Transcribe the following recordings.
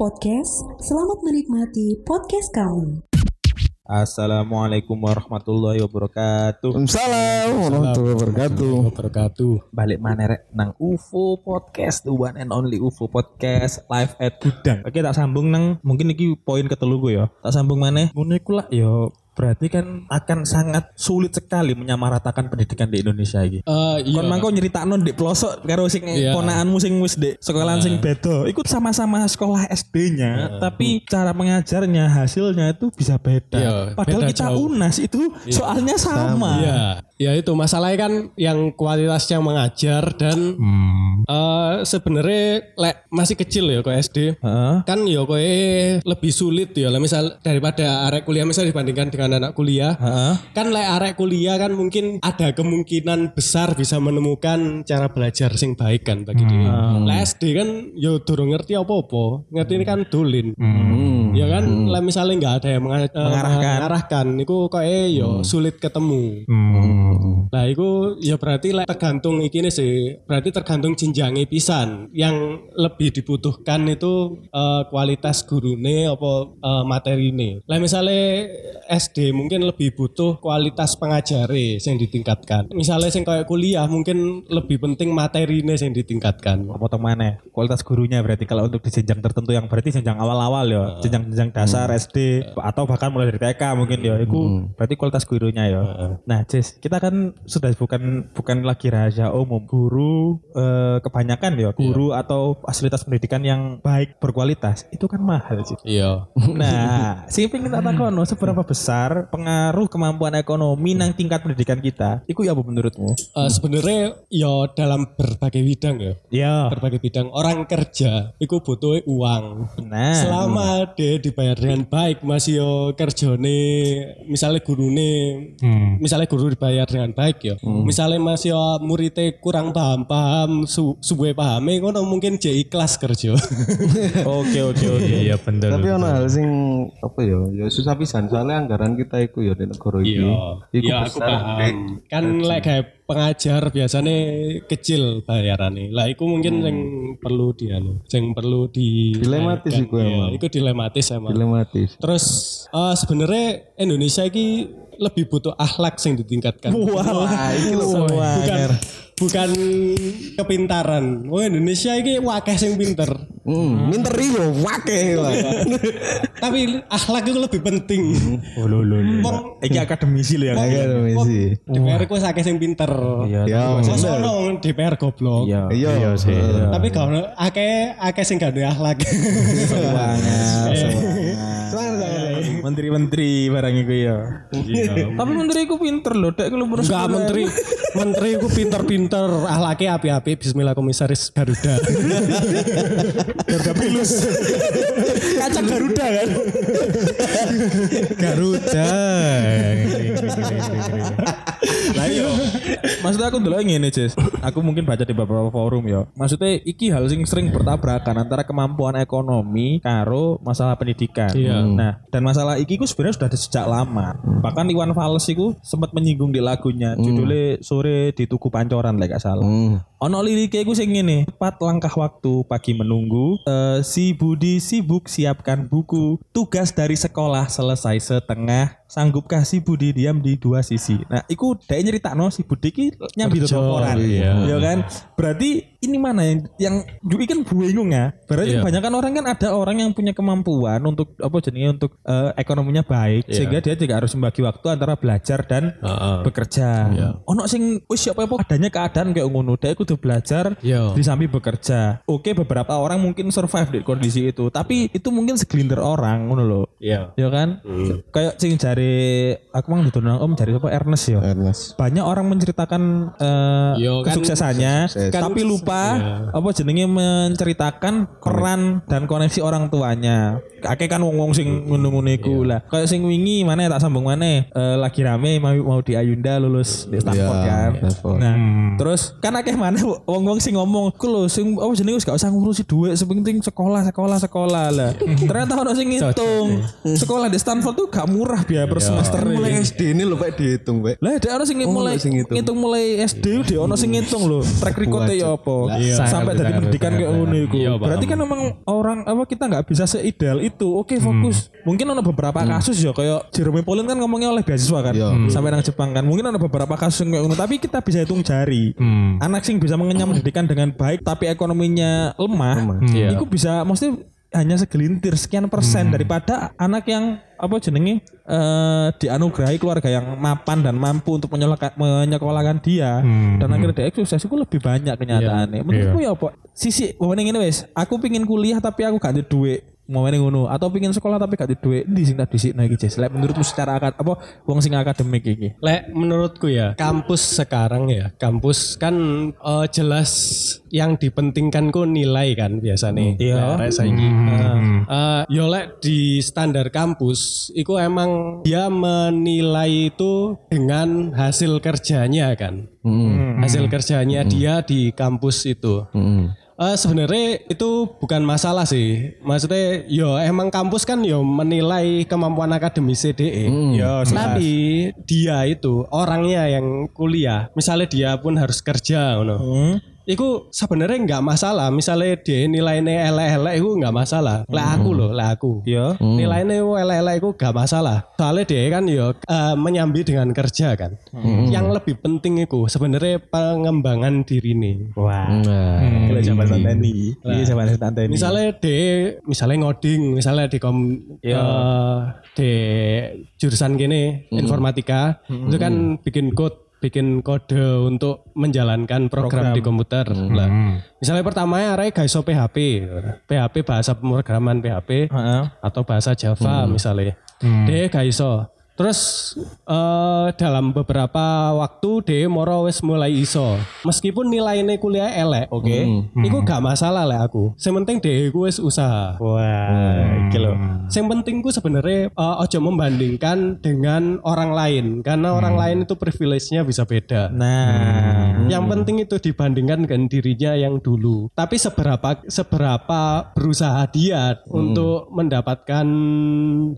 Podcast. Selamat menikmati podcast kami. Assalamualaikum warahmatullahi wabarakatuh. Waalaikumsalam warahmatullahi wabarakatuh. wabarakatuh. Balik mana rek nang UFO podcast, the one and only UFO podcast live at Gudang. Oke tak sambung nang mungkin iki poin ketelu gue ya. Tak sambung mana? Ngono iku lah yo berarti kan akan sangat sulit sekali menyamaratakan pendidikan di Indonesia iki. Eh iya. Kon mangko nyeritakno di pelosok karo sing Iya. ponakanmu sing wis di sekolahan sing beda. Iku sama-sama sekolah SD-nya, tapi cara mengajarnya hasilnya itu bisa beda. Iya, Padahal beda kita jauh. UNAS itu soalnya sama. Iya, ya itu masalahnya kan yang kualitasnya mengajar dan Hmm. eh sebenarnya lek masih kecil ya kok SD. Kan ya kowe lebih sulit ya misal daripada arek kuliah misal dibandingkan dengan anak kuliah. Heeh. Kan lek arek kuliah kan mungkin ada kemungkinan besar bisa menemukan cara belajar sing baik kan bagi dia. Lek SD kan yo durung ngerti apa-apa. Ngerti ini kan dolin. Ya kan lah misalnya nggak ada yang eh, Mengarahkan. mengarahkan iku kok eh yo sulit ketemu. Lah iku ya berarti lek tergantung iki nih sih. Berarti tergantung jenjangnya pisan. Yang lebih dibutuhkan itu eh, kualitas gurune apa eh, materine. Lah misalnya SD mungkin lebih butuh kualitas pengajare yang ditingkatkan. Misalnya sing kayak kuliah mungkin lebih penting materine yang ditingkatkan. Potong mana? Kualitas gurunya berarti kalau untuk di jenjang tertentu yang berarti jenjang awal-awal ya, jenjang-jenjang dasar SD atau bahkan mulai dari TK mungkin ya, itu berarti kualitas gurunya ya. Nah, Cis, kita kan sudah bukan bukan lagi rahasia umum. Guru eh, kebanyakan ya, guru atau fasilitas pendidikan yang baik berkualitas itu kan mahal sih. Iya. Nah, sing pengen tak takono seberapa besar pengaruh kemampuan ekonomi nang tingkat pendidikan kita? Iku ya apa menurutmu? Eh, sebenarnya ya dalam berbagai bidang ya. Ya. Berbagai bidang orang kerja itu butuh uang. Nah, Selama dibayar dengan baik masih yo kerjone misalnya gurune misalnya guru dibayar dengan baik ya. Misalnya masih yo muridnya kurang paham-paham su suwe pahame ngono mungkin jadi ikhlas kerja. oke oke oke. Iya bener. Tapi ono hal sing apa ya? Ya susah pisan soalnya anggaran kita iku ya di negara iki. Iya, Iku iya aku besar, paham. Kan lek kayak pengajar biasanya kecil bayarannya. Lah iku mungkin yang perlu di anu, yang perlu di Dilematis iku Iya, emang. Iku dilematis emang. Dilematis. Terus eh, sebenarnya Indonesia ini lebih butuh akhlak yang ditingkatkan. Wah, iki lho. bukan bukan kepintaran. Oh Indonesia ini wakeh sing pinter. Hmm, minter iyo wake lah. Tapi akhlak itu lebih penting. Oh lo lo. Wong Iki akademisi lo ya. Iya dong misi. DPR ku akeh sing pinter. Iya. Ya, Masa ono DPR goblok. Iya. iya sih. Tapi kalau akeh akeh sing gak akhlak. Semangat. Menteri-menteri barang iku ya. Tapi menteri iku pinter loh. Dek kalau berusaha. Enggak menteri menteri ku pinter-pinter akhlaknya api-api bismillah komisaris Garuda. Garuda Pilus. Kaca Garuda kan. Garuda. Lah iya. Maksudnya aku dulu ngene, Cis. Aku mungkin baca di beberapa forum ya. Maksudnya iki hal sing sering bertabrakan antara kemampuan ekonomi karo masalah pendidikan. Iya. Nah, dan masalah iki ku sebenarnya sudah ada sejak lama. Bahkan Iwan Fals iku sempat menyinggung di lagunya judulnya Sore di Tugu Pancoran lah gak salah. Hmm. Ono liriknya iku sing ngene, tepat langkah waktu pagi menunggu, eh, si Budi sibuk siapkan buku, tugas dari sekolah selesai setengah, sanggupkah si Budi diam di dua sisi. Nah, iku dhek nyeritakno si Budi ki nyambi laporan. iya. Ya kan? Berarti ini mana yang yang Jui kan bingung ya. Berarti Iya. kebanyakan orang kan ada orang yang punya kemampuan untuk apa jenisnya untuk eh, ekonominya baik Iya. sehingga dia juga harus membagi waktu antara belajar dan Heeh. bekerja. Ono sing wis siapa apa adanya keadaan kayak ngono, dia kudu belajar Iya. di samping bekerja. Oke, beberapa orang mungkin survive di kondisi itu, tapi itu mungkin segelintir orang ngono loh. Iya. Ya kan? Kayak sing jari aku mang ditolong Om jari apa Ernest ya. Ernest. Banyak orang menceritakan eh, Yo, kan kesuksesannya, sukses. tapi lupa apa jenenge menceritakan peran dan koneksi orang tuanya. Akeh kan wong-wong sing ngono-ngono iku lah. Kayak sing wingi mana tak sambung mana eh, lagi rame mau mau di Ayunda lulus di Stanford Iya, kan. Stanford. Nah, terus kan akeh mana wong-wong sing ngomong, "Ku lho sing apa jenenge wis gak usah ngurusi duit, sepenting sekolah, sekolah, sekolah lah." Ternyata ono sing ngitung. Sekolah di Stanford tuh gak murah biaya per semester. Mulai SD ini lho Pak dihitung, Pak. Lah ada orang sing mulai sing ngitung. ngitung mulai SD udah ono sing ngitung lho. Track recordnya ya apa. Iya. Sampai dari pendidikan kayak ngono iku. Iya. Berarti kan memang orang apa kita nggak bisa seideal itu. Oke, fokus. Mungkin ada beberapa kasus ya kayak Jerome Pauline kan ngomongnya oleh beasiswa kan. Sampai nang Jepang kan. Mungkin ada beberapa kasus yang kayak ngono, tapi kita bisa hitung jari. Anak sing bisa mengenyam pendidikan dengan baik tapi ekonominya lemah, Iya. itu bisa mesti hanya segelintir sekian persen daripada anak yang apa jenenge eh dianugerahi keluarga yang mapan dan mampu untuk menyekolahkan dia. Dan akhirnya dia sukses itu lebih banyak kenyataannya. Menurutku ya apa? Sisi ngene ngene wes, aku pingin kuliah tapi aku gak ada duit mau main ngono atau pingin sekolah tapi gak duit di sing tak disikno iki Jes. Lek menurutmu secara akad apa wong sing akademik iki? Lek menurutku ya kampus sekarang ya kampus kan eh, jelas yang dipentingkan ku nilai kan biasanya. Iya. Lek saiki. Eh, yo lek di standar kampus itu emang dia menilai itu dengan hasil kerjanya kan. Hasil kerjanya dia di kampus itu. Eh, sebenarnya itu bukan masalah sih. Maksudnya yo emang kampus kan yo menilai kemampuan akademis CDE. Yo tapi dia itu orangnya yang kuliah. Misalnya dia pun harus kerja ngono. Iku sebenarnya nggak masalah. Misalnya dia nilainya elek-elek itu nggak masalah. Lah aku loh, lah aku. Ya. Nilainya itu elek-elek itu gak masalah. Soalnya dia kan yo eh, menyambi dengan kerja kan. Yang lebih penting itu sebenarnya pengembangan diri nih. Wah. Nah, Kalau zaman tanteni. Iya zaman tanteni. Misalnya de, misalnya ngoding, misalnya di kom, eh, di jurusan gini informatika, itu kan bikin code, bikin kode untuk menjalankan program, di komputer. Lah, misalnya pertama ya arek gak iso PHP, PHP bahasa pemrograman PHP Heeh. atau bahasa Java misalnya, dia gak iso. Terus eh, dalam beberapa waktu dia moro wis mulai iso. Meskipun nilainya kuliah elek, oke. Iku gak masalah lah aku. Yang penting iku wis usaha. Wah, iki lho. Yang penting ku sebenarnya eh, ojo membandingkan dengan orang lain karena orang lain itu privilege-nya bisa beda. Nah, Yang penting itu dibandingkan dengan dirinya yang dulu. Tapi seberapa seberapa berusaha dia untuk mendapatkan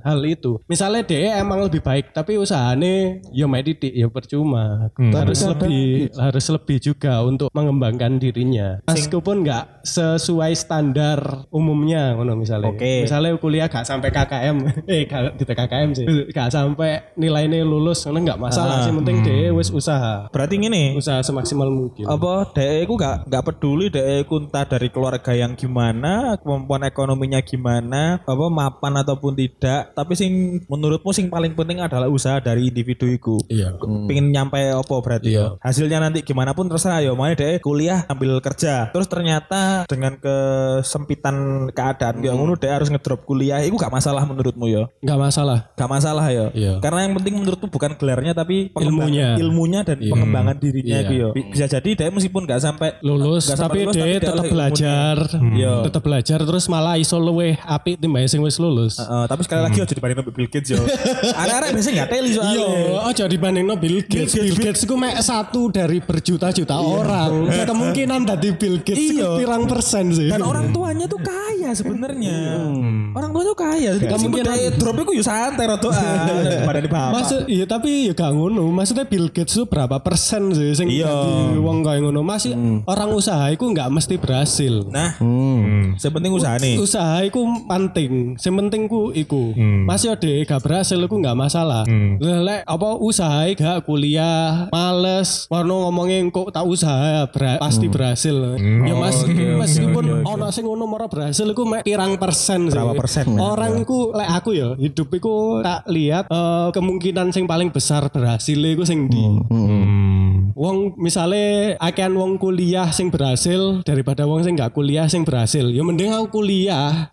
hal itu. Misalnya dia emang lebih baik, tapi usahanya ya didik ya percuma. Harus lebih harus lebih juga untuk mengembangkan dirinya. Meskipun nggak sesuai standar umumnya, ngono misalnya. Oke. Misalnya kuliah gak sampai KKM, eh gak di KKM sih, gak sampai nilainya lulus, karena nggak masalah. Sih penting dia wis usaha berarti gini. usaha semaksimal mungkin. apa DE ku gak gak peduli DE ku entah dari keluarga yang gimana kemampuan ekonominya gimana apa mapan ataupun tidak tapi sing menurutmu sing paling penting adalah usaha dari individu iku Iya. pengen nyampe apa berarti Iya. hasilnya nanti gimana pun terserah ya mana DE kuliah ambil kerja terus ternyata dengan kesempitan keadaan kayak ngono DE harus ngedrop kuliah itu gak masalah menurutmu ya Nggak masalah. gak masalah ya Iya. karena yang penting menurutku bukan gelarnya tapi Ilmunya. ilmunya dan pengembangan dirinya Iya. itu ya Bi- bisa jadi dia meskipun gak sampai Lulus, Nggak sampai tapi lulus, dia tetap belajar, Iya. tetap belajar terus malah iso luweh apik timbang sing wis lulus. Heeh, tapi sekali lagi aja dibanding Bill Gates yo. Arek-arek biasanya gak teli soalnya. Iya, aja dibanding no Bill Gates. Bill Gates itu mek satu dari berjuta-juta orang. Kemungkinan tadi Bill Gates itu Iya. pirang persen sih. Dan orang tuanya tuh kaya sebenarnya. Orang tuanya tuh kaya. Jadi Kemungkinan- drop itu yo santai rodoan daripada di bapak. Maksud iya tapi ya gak ngono. Maksudnya Bill Gates itu berapa persen sih sing Iya. dadi wong kayak ngono. Masih orang usaha itu nggak mesti berhasil. Nah, Hmm. sepenting usaha nih. Usaha itu penting. Yang penting ku iku. Masih ada gak berhasil iku nggak masalah. Lah, Lek apa usaha gak kuliah males warno ngomongin kok tak usaha ber- pasti berhasil. Ya mas meskipun ono sing ngono moro berhasil iku mek pirang persen sih. Berapa persen? Orang iku lek aku ya hidup iku tak lihat eh, kemungkinan sing paling besar berhasil iku sing di Wong misalnya akan wong kuliah sing berhasil daripada wong sing gak kuliah sing berhasil. Ya mending aku kuliah.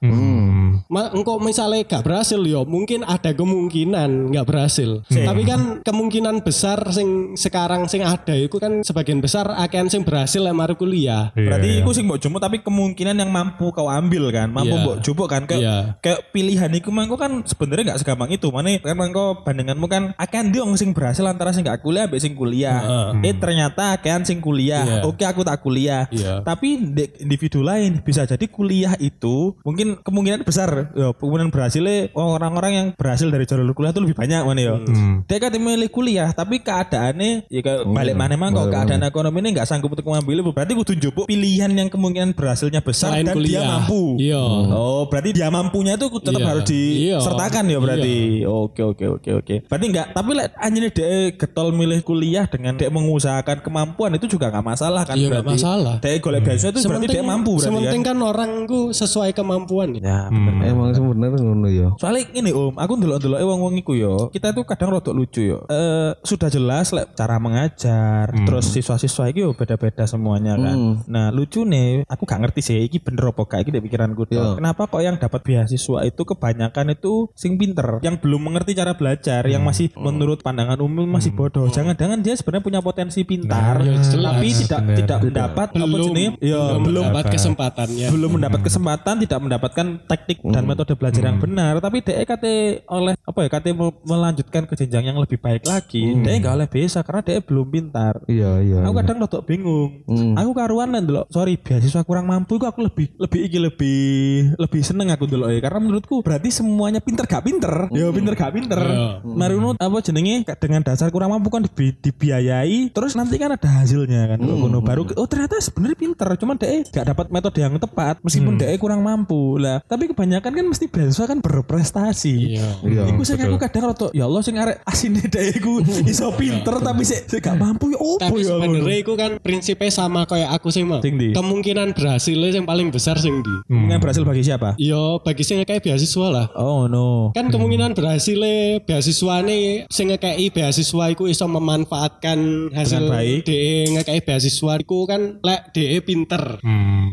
Ma, engkau misalnya gak berhasil ya mungkin ada kemungkinan gak berhasil. Tapi kan kemungkinan besar sing sekarang sing ada itu kan sebagian besar akan sing berhasil yang mari kuliah. Berarti iku sing mbok jumuk tapi kemungkinan yang mampu kau ambil kan, mampu Iya. mbok jupuk kan kayak Iya. kayak pilihan iku mangko kan sebenarnya nggak segampang itu. Mana kan mangko bandinganmu kan akan diong sing berhasil antara sing gak kuliah ambek sing kuliah. Eh ternyata akan sing kuliah. Iya. Oke aku tak kuliah. Iya. Tapi di individu lain bisa jadi kuliah itu mungkin kemungkinan besar pintar. Ya, kemudian berhasilnya orang-orang yang berhasil dari jalur kuliah itu lebih banyak mana ya. Dia kan milih kuliah, tapi keadaannya ya kayak balik mana emang kalau keadaan ekonomi ini nggak sanggup untuk mengambil berarti kudu njupuk pilihan yang kemungkinan berhasilnya besar Selain dan kuliah. dia mampu. Iya. Oh, berarti dia mampunya itu tetap Iya. harus disertakan ya berarti. Oke oke oke oke. Berarti enggak, tapi lek anjene dia getol milih kuliah dengan dia mengusahakan kemampuan itu juga nggak masalah kan Iya, nggak berarti. masalah. Dia golek beasiswa itu berarti dia mampu berarti sementing kan. kan orang ku sesuai kemampuan ya. Ya, bener. Emang sebenarnya ngono ya. Soalnya ini om, aku ndelok-ndelok wong wong iku yo. Kita tuh kadang rodok lucu yo. Eh sudah jelas lek cara mengajar, terus siswa-siswa iki yo beda-beda semuanya kan. Nah lucu nih, aku gak ngerti sih iki bener apa gak iki di pikiranku. tok. Kenapa kok yang dapat beasiswa itu kebanyakan itu sing pinter, yang belum mengerti cara belajar, yang masih menurut pandangan umum masih bodoh. Jangan-jangan dia sebenarnya punya potensi pintar, ya jelas. tapi tidak tidak mendapat apa Belum, jenenge? Ya, belum mendapat kesempatannya. belum mendapat kesempatan tidak mendapatkan teknik dan metode belajar yang benar. Tapi DE kate oleh apa ya kate me- melanjutkan ke jenjang yang lebih baik lagi. DE nggak oleh bisa karena DE belum pintar. Iya iya. aku kadang rotok bingung. Aku karuan dulu sorry beasiswa kurang mampu aku lebih lebih iki lebih lebih seneng aku dulu ya. Karena menurutku berarti semuanya pinter gak pinter. Ya pinter gak pinter. Iya. Maruno apa jenenge? Dengan dasar kurang mampu kan dibi- dibiayai terus nanti kan ada hasilnya kan ngono baru oh ternyata sebenarnya pinter cuman DE gak dapat metode yang tepat meskipun DE kurang mampu. Lah tapi kebanyakan kan mesti beasiswa kan berprestasi Iya. Iya, Iku sing aku kadang rotok ya Allah sing arek asine DE ku iso pinter tapi sik sik gak mampu ya opo Tapi ya sebenarnya itu kan prinsipnya sama kayak aku sih di? Kemungkinan berhasilnya yang paling besar sing di. Kemungkinan berhasil bagi siapa? Yo bagi sing kayak beasiswa lah. Oh no. Kan kemungkinan berhasilnya beasiswa nih sing ngekei beasiswa iku iso memanfaatkan hasil. DE ngekei beasiswa iku kan lek DE pinter.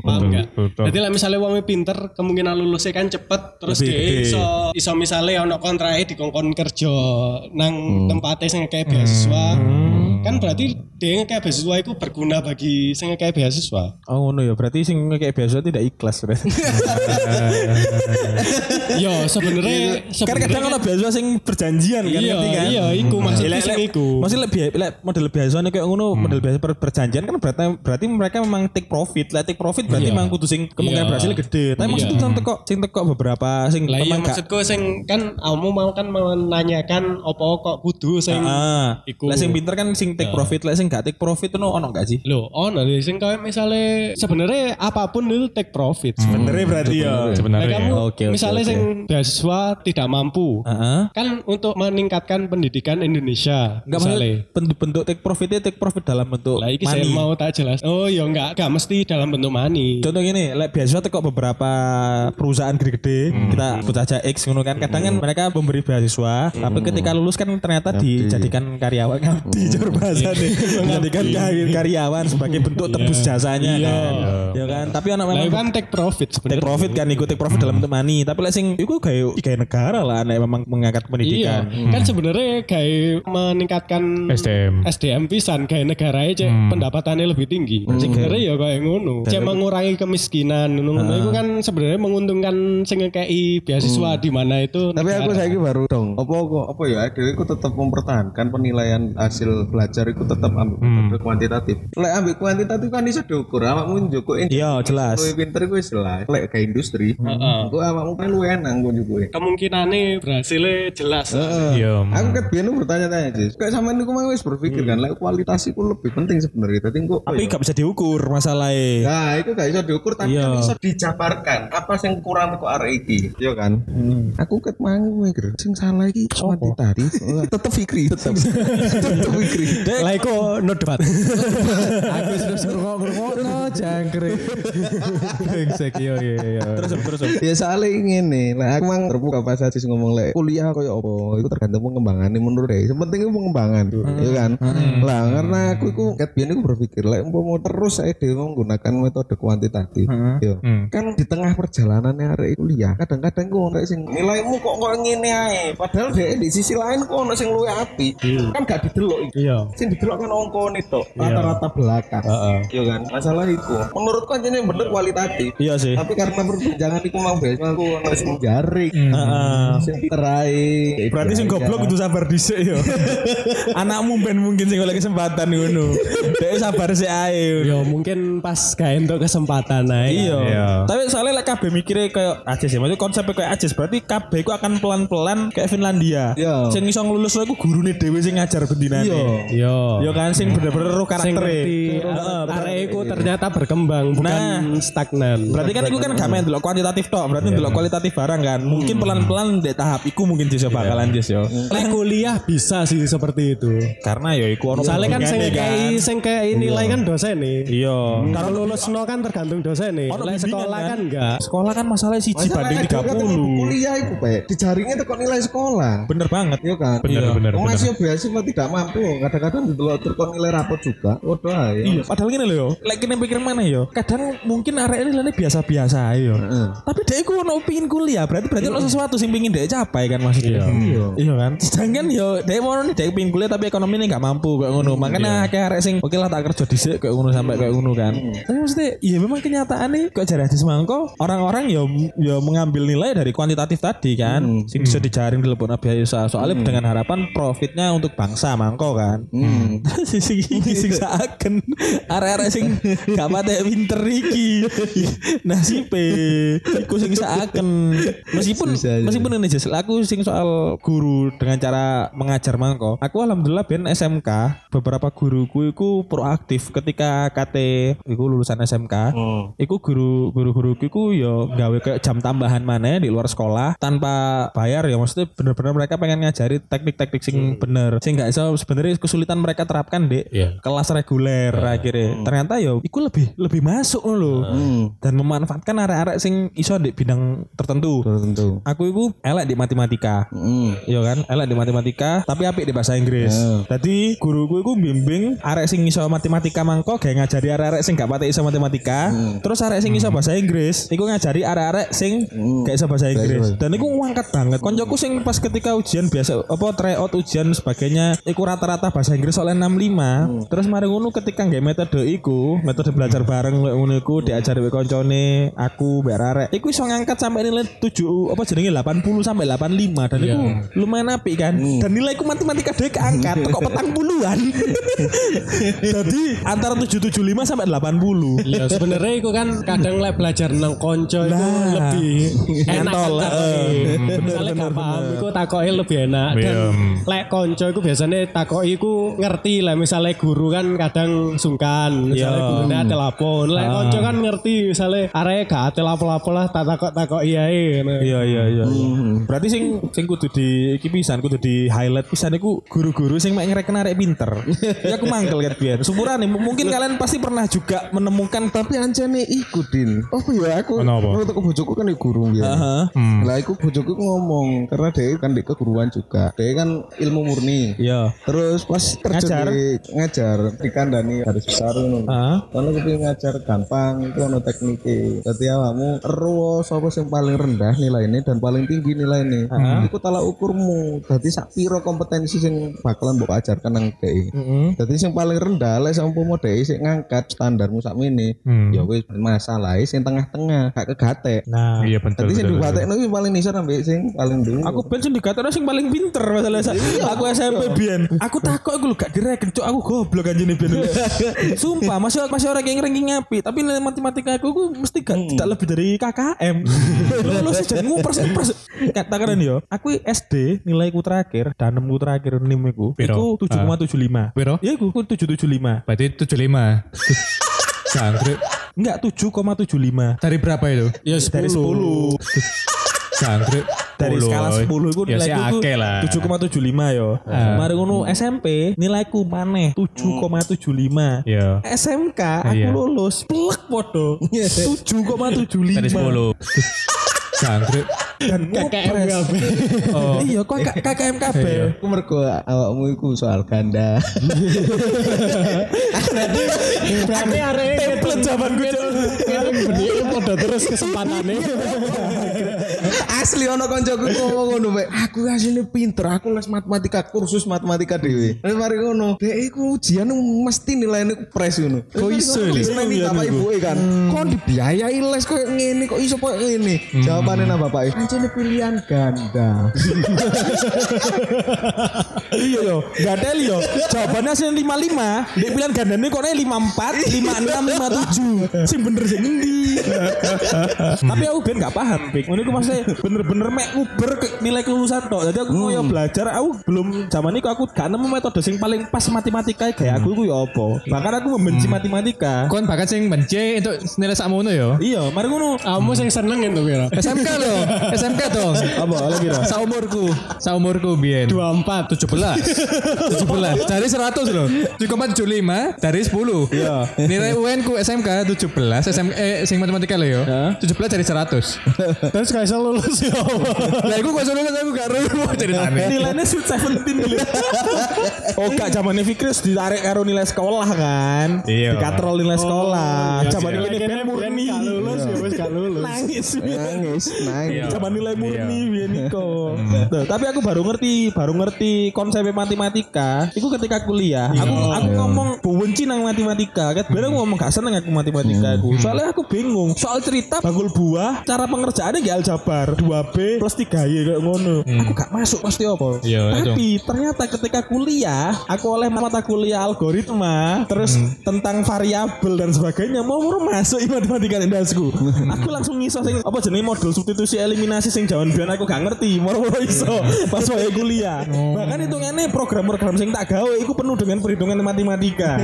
Paham enggak? Jadi lah misalnya wong pinter kemungkinan lulusnya kan cepet terus gede. iso iso misalnya ono kontrake dikongkon kerja nang tempatnya sing ngekei beasiswa. Kan berarti DE ngekei beasiswa iku berguna bagi sing ngekei beasiswa. Oh no ya berarti sing kayak biasa tidak ikhlas berarti. Yo sebenarnya kan kadang ono beasiswa sing berjanjian kan Iya, kan? iya, iku maksudnya sing iku. Maksudnya lebih lek model beasiswa nih kayak ngono model beasiswa per- perjanjian kan berarti berarti mereka memang take profit. Lah take profit berarti Iya. memang kudu sing kemungkinan Iya. berhasil gede. Tapi Iya. maksudnya sing teko sing teko beberapa sing Lah iya maksudku sing kan kamu mau kan menanyakan opo kok kudu sing Ah, Iku. lah sing pinter kan sing take profit, lah sing gak take profit itu ono gak sih? Loh, oh nanti sing kayak misalnya sebenarnya apa pun itu take profit. Bener berarti ya. Sebenarnya. kamu Oke, oke, misalnya oke. sing beasiswa tidak mampu, Heeh. kan untuk meningkatkan pendidikan Indonesia. Enggak misalnya. bentuk bentuk take profitnya take profit dalam bentuk Lah iki saya money. mau tak jelas. Oh ya enggak, enggak mesti dalam bentuk money. Contoh gini, lek beasiswa teko beberapa perusahaan gede-gede, kita sebut aja X ngono kan. Kadang kan mereka memberi beasiswa, tapi ketika lulus kan ternyata dijadikan karyawan ngabdi bahasane. Dijadikan kar- karyawan sebagai bentuk tebus jasanya kan. Ya kan, tapi anak memang itu kan take profit take sebenarnya. profit kan ikut take profit dalam bentuk money, tapi lek sing iku kayak kayak negara lah anak memang mengangkat Iya, pendidikan. kan sebenarnya kayak meningkatkan SDM. SDM pisan kayak negara cek pendapatannya lebih tinggi. Sebenarnya ya kayak ngono. Cek mengurangi kemiskinan ngono. Itu kan sebenarnya menguntungkan sing ngekei beasiswa di mana itu Tapi aku saya baru dong. Apa kok apa ya? Aku tetap mempertahankan penilaian hasil belajar itu tetap ambil metode kuantitatif. Lek ambil kuantitatif kan bisa diukur. Awakmu njokokin. Iya, jelas. Luwih pinter gue jelas. Lek ke industri. Kok awakmu kan luwih enak gue juga. kemungkinannya berhasilnya jelas. Iya. Aku kan biyen bertanya-tanya sih. Kayak sama niku mah wis berpikir kan, lek kualitas itu lebih penting sebenarnya. Tadi kok Tapi gak bisa diukur masalahnya. Nah, itu gak bisa diukur tapi Iya. kan bisa dijabarkan apa yang kurang kok arek iki. Iya kan? Aku ket mangu mikir, sing salah iki kuantitatif. Tetep Fikri, tetep. tetep Fikri. Lah iku no debat. Aku sudah ngrungokno jangkrik. Brengsek yo yo yo. Terus terus. Ya soalnya ngene, lah aku mang terbuka pas aja ngomong lek kuliah koyo apa, itu tergantung pengembangannya menurut deh. Yang penting itu pengembangan, ya kan? Lah karena aku iku ket biyen iku berpikir lek umpama terus saya dhewe menggunakan metode kuantitatif, yo. Kan di tengah perjalanannya arek kuliah, kadang-kadang kok ono sing nilaimu kok kok ngene ae, padahal deh di sisi lain kok ono sing luwih apik. Kan gak didelok iki. Iya. Sing didelok kan ongkone tok, rata-rata belakang. Iya kan? Masalah iku. Menurutku anjene bener kualitatif. Iya sih. Tapi karena perbincangan iku mau beasiswa aku ono sing jaring. Heeh. Sing terai. Berarti sing goblok kudu sabar dhisik yo. Anakmu ben mungkin sing oleh kesempatan ngono. Dek sabar sik ae. Yo mungkin pas gak entuk kesempatan ae. Iya. Tapi soalnya lek KB mikirnya kayak Ajes ya. Maksudnya konsepnya kayak Ajes berarti KB itu akan pelan-pelan kayak Finlandia. Iya. Sing iso ngelulus iku gurune dhewe sing ngajar bendinane. Iya. Yo. Yo kan sing bener-bener ro Sing karaktere. ngerti arek iku ternyata berkembang bukan Nah. stagnan. Berarti kan itu kan gak main delok kuantitatif tok, berarti delok kualitatif barang kan. Mungkin pelan-pelan di tahap iku mungkin Jis yo bakalan Jis yo. Lek kuliah bisa sih seperti itu. Karena yo iku ono Soalnya kan sing kayak sing kayak nilai kan dosen nih. Iya. Kalau lulus no kan tergantung dosen nih. Lek sekolah kan? kan enggak. Sekolah kan masalahnya siji banding 30. Kuliah iku, Pak. Dijaringnya tekok nilai sekolah. Bener banget. Iya kan? Bener, Iya. bener, Wong masih beasiswa tidak mampu. Kadang-kadang didelok tekok nilai rapot juga. Waduh ae. Iya, padahal gini loh yo. Lek kene pikir mana yo. Kadang mungkin arek ini lane biasa-biasa ae yo. Tapi dia iku ono pengin kuliah, berarti berarti ono sesuatu sing pengin dia capai kan maksudnya. Iya. Iya kan? Sedangkan yo dia mau nih dia pengin kuliah tapi ekonomi ini gak mampu kayak ngono. Makanya kayak arek sing oke lah tak kerja dhisik kayak ngono sampai kayak ngono kan. Tapi maksudnya iya memang kenyataan nih kok jare hadis mangko orang-orang yo yo mengambil nilai dari kuantitatif tadi kan. Sing bisa dijaring di lepon biasa. Soalnya dengan harapan profitnya untuk bangsa mangko kan. sing sing iki sing saken arek-arek sing gak pate winter iki. Nasibe iku sing saken meskipun Susah, meskipun ini Jess, aku sing soal guru dengan cara mengajar mangko aku alhamdulillah ben SMK beberapa guruku iku proaktif ketika KT iku lulusan SMK iku guru guru guruku iku yo gawe kayak jam tambahan mana di luar sekolah tanpa bayar ya maksudnya bener-bener mereka pengen ngajari teknik-teknik sing bener. Sing gak iso sebenarnya kesulitan mereka terapkan di Iya. kelas reguler akhirnya. Ternyata yo iku lebih lebih masuk loh dan memanfaatkan arek-arek sing iso di bidang tertentu. Tentu. aku iku elek di matematika. Hmm. Iya kan, elek di matematika, tapi apik di bahasa Inggris. Jadi guruku iku bimbing arek sing iso matematika mangko gawe ngajari arek-arek sing gak pati iso matematika. Terus arek sing iso bahasa Inggris, iku ngajari arek-arek sing gak iso bahasa Inggris. Dan iku ngangkat banget. Koncoku sing pas ketika ujian biasa apa tryout ujian sebagainya, iku rata-rata bahasa Inggris oleh 65. Terus mari ngono ketika nggak metode iku, metode belajar bareng ngono iku diajari wek koncone, aku mbak. Iku iso ngangkat sampai nilai 7 apa jenenge 80 sampai 85 dan iku lumayan apik kan. Dan nilaiku matematika dhewe keangkat kok petang puluhan. Jadi antara 775 sampai 80. Iya sebenarnya itu kan kadang lek belajar nang konco itu lebih enak Entol, kan takoki. Misalnya gak paham itu takoki lebih enak dan lek konco itu biasanya takoki itu ngerti lah misalnya guru kan kadang sungkan misalnya Iya. gurunya ada lapon lek konco kan ngerti misalnya area gak ada lapo-lapo lah tak takok takok iya Iya iya iya. Berarti sing sing kudu di iki pisan kudu di highlight pisan iku guru-guru sing mek ngereken arek pinter. ya aku mangkel kan biyen. Sumuran nih mungkin kalian pasti pernah juga menemukan Tapi anjane iku din. Oh iya aku menurut aku bojoku kan di guru ya. Heeh. Lah iku bojoku ngomong karena dia kan di keguruan juga. Dia kan ilmu murni. Iya. Terus pas terjun Ngajar. di ngajar di kandani garis besar ngono. Heeh. Kalau kepengin ngajar gampang itu ono tekniknya. Dadi awakmu ero sapa sing paling rendah nilainya dan paling tinggi nilainya. Iku tolak ukurmu. Dadi sak piro kompetensi sing bakalan mbok ajarkan nang DI. Heeh. Dadi sing paling rendah lek saumpama DI sing ngangkat standarmu sak mene. Ya wis masalah sing tengah-tengah gak kegatek. Nah, Iya. Dadi sing betul, betul. digatekno iki paling nisor ambek sing paling dulu. aku ben sing dikatakan sing paling pinter masalah sa- aku SMP biyen. Aku takut aku lho gak direken cuk aku goblok anjene biyen. Sumpah masih masih orang yang ranking ngapi, tapi nilai matematika aku, aku mesti gak tidak lebih dari KKM. Lulus jadi ngupers ngupers. Katakan yo, aku SD nilaiku terakhir, danemku terakhir nimku Piro? iku 7,75. Piro? Ya iku 775. Berarti 75. Jangkrik. Enggak 7,75. Dari berapa itu? ya Dari 10. Jangkrik. dari skala 10 itu Ya nilaiku akeh lah. 7,75 yo. Mari ngono SMP nilaiku maneh 7,75. Iya. SMK aku Iya. lulus plek podo 7,75 Dari 10. Jangkrik. dan KKM. Oh. iya kok K- KKM kabeh Iku mergo awakmu iku soal ganda. Berarti area template zaman gue Ini benih podo terus kesempatannya. Asli ono koncoku ngomong ngono, Pak. Aku asline pinter, aku les matematika, kursus matematika dhewe. Terus mari ngono, dek iku ujian mesti nilainya pres ngono. Kok iso les nang bapak ibu kan. Kok dibiayai les kok ngene kok iso kok ngene. Jawabannya nang bapak Anjene pilihan ganda. iya yo ada yo jawabannya sih lima lima. Dia pilihan gandanya kok lima empat lima enam lima tujuh. Sing bener sih. Endi tapi aku ben gak paham pik ini aku maksudnya bener-bener mek uber ke nilai kelulusan tok. Jadi aku mau belajar. Aku belum zaman itu aku gak nemu metode sing paling pas matematika. Kayak aku itu ya apa? Bahkan aku membenci matematika. Kon bahkan sing benci untuk nilai sakmono yo. iya mari ngono. Kamu sing seneng itu kira. SMK loh, SMK dong. apa lagi kira Saumurku, saumurku biyen. 24 17 17 dari 100 loh 7,75 dari 10 Iya. nilai UN ku SMK 17 SM, eh sing matematika loh yo 17 dari 100 Terus gak iso lulus ya. lah aku kok lulus aku gak lulus ceritanya nilainya sweet seventeen dulu. oh gak zamannya Fikris ditarik karo nilai sekolah kan. Iya. Dikatrol nilai sekolah. Zaman ini ben murni. gak lulus ya wis gak lulus. Nangis. Nangis, nangis. Zaman nilai murni biyen iku. Tuh, Tapi aku baru ngerti, baru ngerti konsep matematika. Iku ketika kuliah. Aku aku ngomong benci nang matematika. Kat bener aku ngomong gak seneng aku matematika aku. Soalnya aku bingung. Soal cerita bakul buah, cara pengerjaannya gak aljabar. 2B plus 3Y kayak ngono. Aku gak masuk pasti apa. Iya, Tapi ternyata ketika kuliah, aku oleh mata kuliah algoritma, terus tentang variabel dan sebagainya, mau masuk matematika indasku. aku langsung ngiso sing apa jenenge modul substitusi eliminasi sing jaman biyen aku gak ngerti, mau mau iso pas wae kuliah. Bahkan hitungannya program-program sing tak gawe iku penuh dengan perhitungan matematika.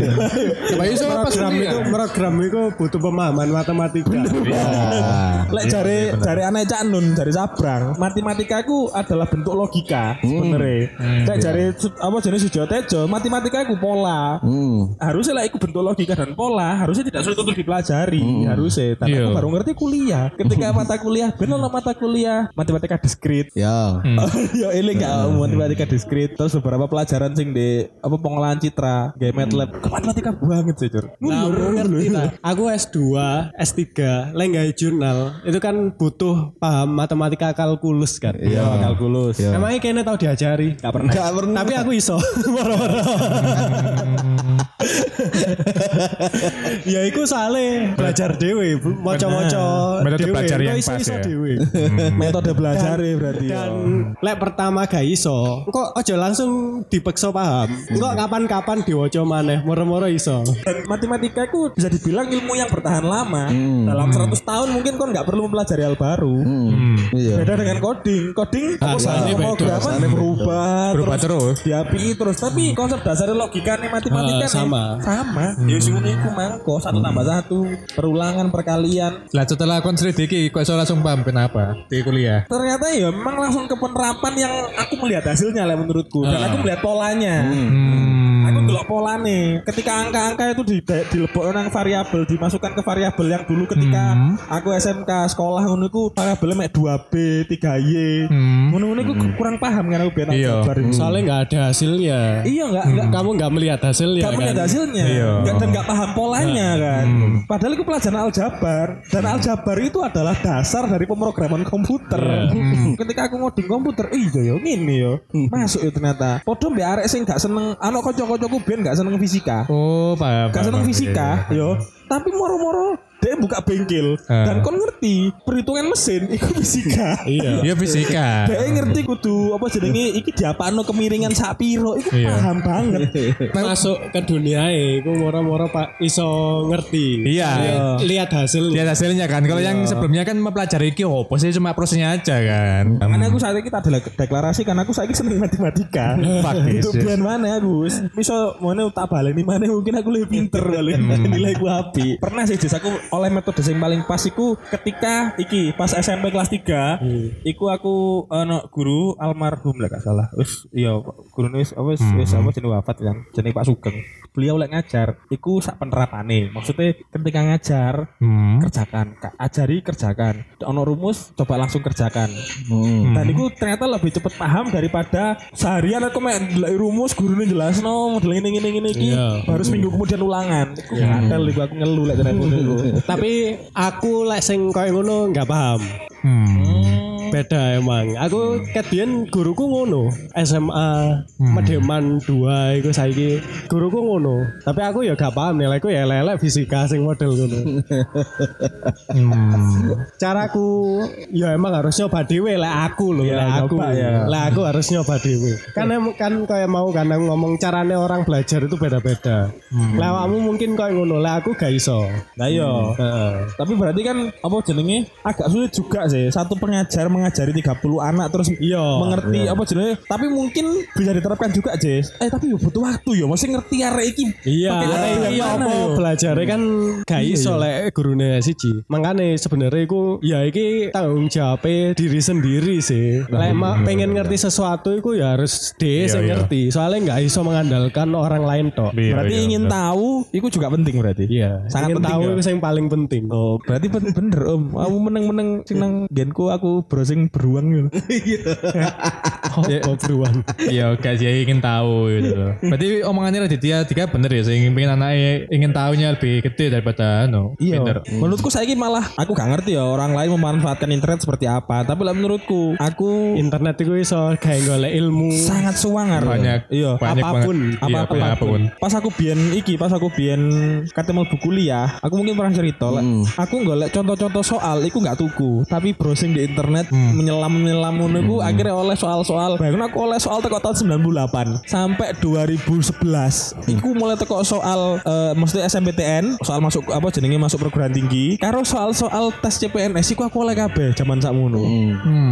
Pak Yusuf pas Program itu program itu butuh pemahaman matematika. Lek jare jare anak Cak Nun, jare Sabrang, matematika ku adalah bentuk logika sebenarnya. Lek jare Su- apa jenis Sujo Tejo, matematika ku pola. Hmm. Harusnya lah ikut bentuk logika dan pola, harusnya tidak sulit untuk dipelajari, harusnya. Tapi aku Iya. baru ngerti kuliah. Ketika mata kuliah, bener lah mata kuliah. Matematika diskrit. Ya. ya ini enggak matematika diskrit terus beberapa pelajaran sing di apa pengolahan citra kayak MATLAB ke matematika banget sih cur Nah, aku ngerti lah. Aku S2, S3, lenggai jurnal. Itu kan butuh paham matematika kalkulus kan. iya. Kalkulus. Emangnya kayaknya tahu diajari? Gak pernah. Gak pernah. Tapi aku iso. Moro-moro. ya iku soalnya belajar dewe, maca-maca Metode belajar Kok iso- pas iso ya. dewe. metode belajar ya berarti ya. Dan lek pertama gak iso, kok aja langsung dipeksa paham. Kok kapan-kapan diwaca maneh, moro-moro iso. Dan matematika itu bisa dibilang ilmu yang bertahan lama. Dalam 100 tahun mungkin kon nggak perlu mempelajari hal baru. Iya. Beda dengan coding. Coding Bahasanya beda, pemrograman berubah, Berubah terus. diapi terus. Tapi konsep dasarnya logika nih matematika Ah, nih sama. sama. Ya sing ngono iku mangko satu tambah satu perulangan perkalian. lah setelah konsolidasi kok iso langsung paham kenapa di kuliah Ternyata ya memang langsung ke penerapan yang aku melihat hasilnya lah menurutku dan aku melihat polanya. hmm. Aku delok pola nih. Ketika angka-angka itu di dilebokno nang variabel, dimasukkan ke variabel yang dulu ketika aku SMK sekolah ngono iku variabelnya mek 2B, 3Y. Hmm. Ngono-ngono iku kurang paham kan aku ben Iya. aljabar itu. Soalnya nggak ada hasilnya. Iya enggak enggak Kamu nggak melihat hasilnya Gak kan? melihat hasilnya Iya. Nggak- dan gak paham polanya kan padahal itu pelajaran aljabar dan aljabar itu adalah dasar dari pemrograman komputer ketika aku ngoding komputer iya ya ini ya masuk ya ternyata podo mbak arek sing gak seneng anak kocok-kocokku ben gak seneng fisika. Oh paham gak seneng fisika yo. tapi moro-moro dia buka bengkel Ah. dan kon ngerti perhitungan mesin itu fisika Iya. Iya fisika. dia ngerti kudu apa jenenge iki diapakno kemiringan sak piro iku Iya. paham banget Masuk ke dunia e, ku moro-moro pak iso ngerti. Iya. Lihat- Lihat hasilnya. Lihat hasilnya kan. Kalau yang sebelumnya kan mempelajari iki opo sih cuma prosesnya aja kan. Karena aku saat ini kita adalah deklarasi karena aku saat ini seneng matematika. Yes. biar mana aku? Misal mana tak baleni mana mungkin aku lebih pinter kali. Nilai aku api. Pernah sih aku oleh metode yang paling pas iku ketika iki pas SMP kelas 3 iku aku ono guru almarhum lah gak salah. Wis iya guru wis apa wis wis apa jenenge wafat kan? Jenenge Pak Sugeng. Beliau lek ngajar iku sak penerapane maksudnya ketika ngajar Hmm. kerjakan Ka- ajari kerjakan. Ono rumus coba langsung kerjakan. Hmm. dan itu ternyata lebih cepet paham daripada seharian aku main rumus gurunya jelas no model ini ini ini iki Iya. baru seminggu kemudian ulangan. Iku ngadel iku aku ngeluh lek tenan ngono iku Tapi aku lek sing koyo ngono nggak paham. Hmm. Beda emang. Aku ket biyen guruku ngono. SMA Mademan 2 iku saiki guruku ngono. Tapi aku ya gak paham nilaiku ya lelek fisika sing model ngono. Hmm. Caraku ya emang harus nyoba dhewe lek aku lho, Ya, lek aku. ya. Lek aku harus nyoba dhewe. Kan kan kayak mau kan ngomong carane orang belajar itu beda-beda. Lek awakmu mungkin koyo ngono, lek aku gak iso. nah Heeh. tapi berarti kan apa jenenge agak sulit juga sih satu pengajar mengajari 30 anak terus Iya. mengerti apa jenenge tapi mungkin bisa diterapkan juga Jess eh tapi yo butuh waktu yo mesti ngerti arek iki Iya, iya mana apa belajarnya kan gak iso lek gurune siji. Makane sebenarnya iku ya iki tanggung jawab diri sendiri sih. Lek mak pengen ngerti sesuatu iku ya harus dhewe sing iya. ngerti. Soalnya nggak iso mengandalkan orang lain tok. Iya, berarti iya, ingin tahu itu juga penting berarti Iya, sangat ingin penting tahu ya? itu yang paling penting. Oh, berarti ben- bener om. Aku meneng-meneng sing nang genku aku browsing beruang gitu. Ya, Oh, beruang. Iya, gak sih ingin tahu gitu loh. Berarti omongannya Raditya tiga bener ya, saya ingin pengen anaknya ingin tahunya lebih gede daripada no. Iya. Bener. Menurutku saya malah aku gak ngerti ya orang lain memanfaatkan internet seperti apa. Tapi lah menurutku aku Internet itu iso kayak golek ilmu. sangat suwangar. Banyak, Iya. banyak apa pun. banget. Iya, apa apa pun. Pas aku biyen iki, pas aku biyen ketemu buku kuliah, aku mungkin pernah cerita lek aku golek contoh-contoh soal iku nggak tuku, tapi browsing di internet menyelam-menyelam ngono iku akhirnya oleh soal-soal. Bayangin aku oleh soal teko tahun 98 sampai 2011. Iku mulai teko soal eh mesti SMPTN, soal masuk apa jenenge masuk perguruan tinggi, karo soal-soal tes CPNS iku aku oleh kabeh zaman sakmono.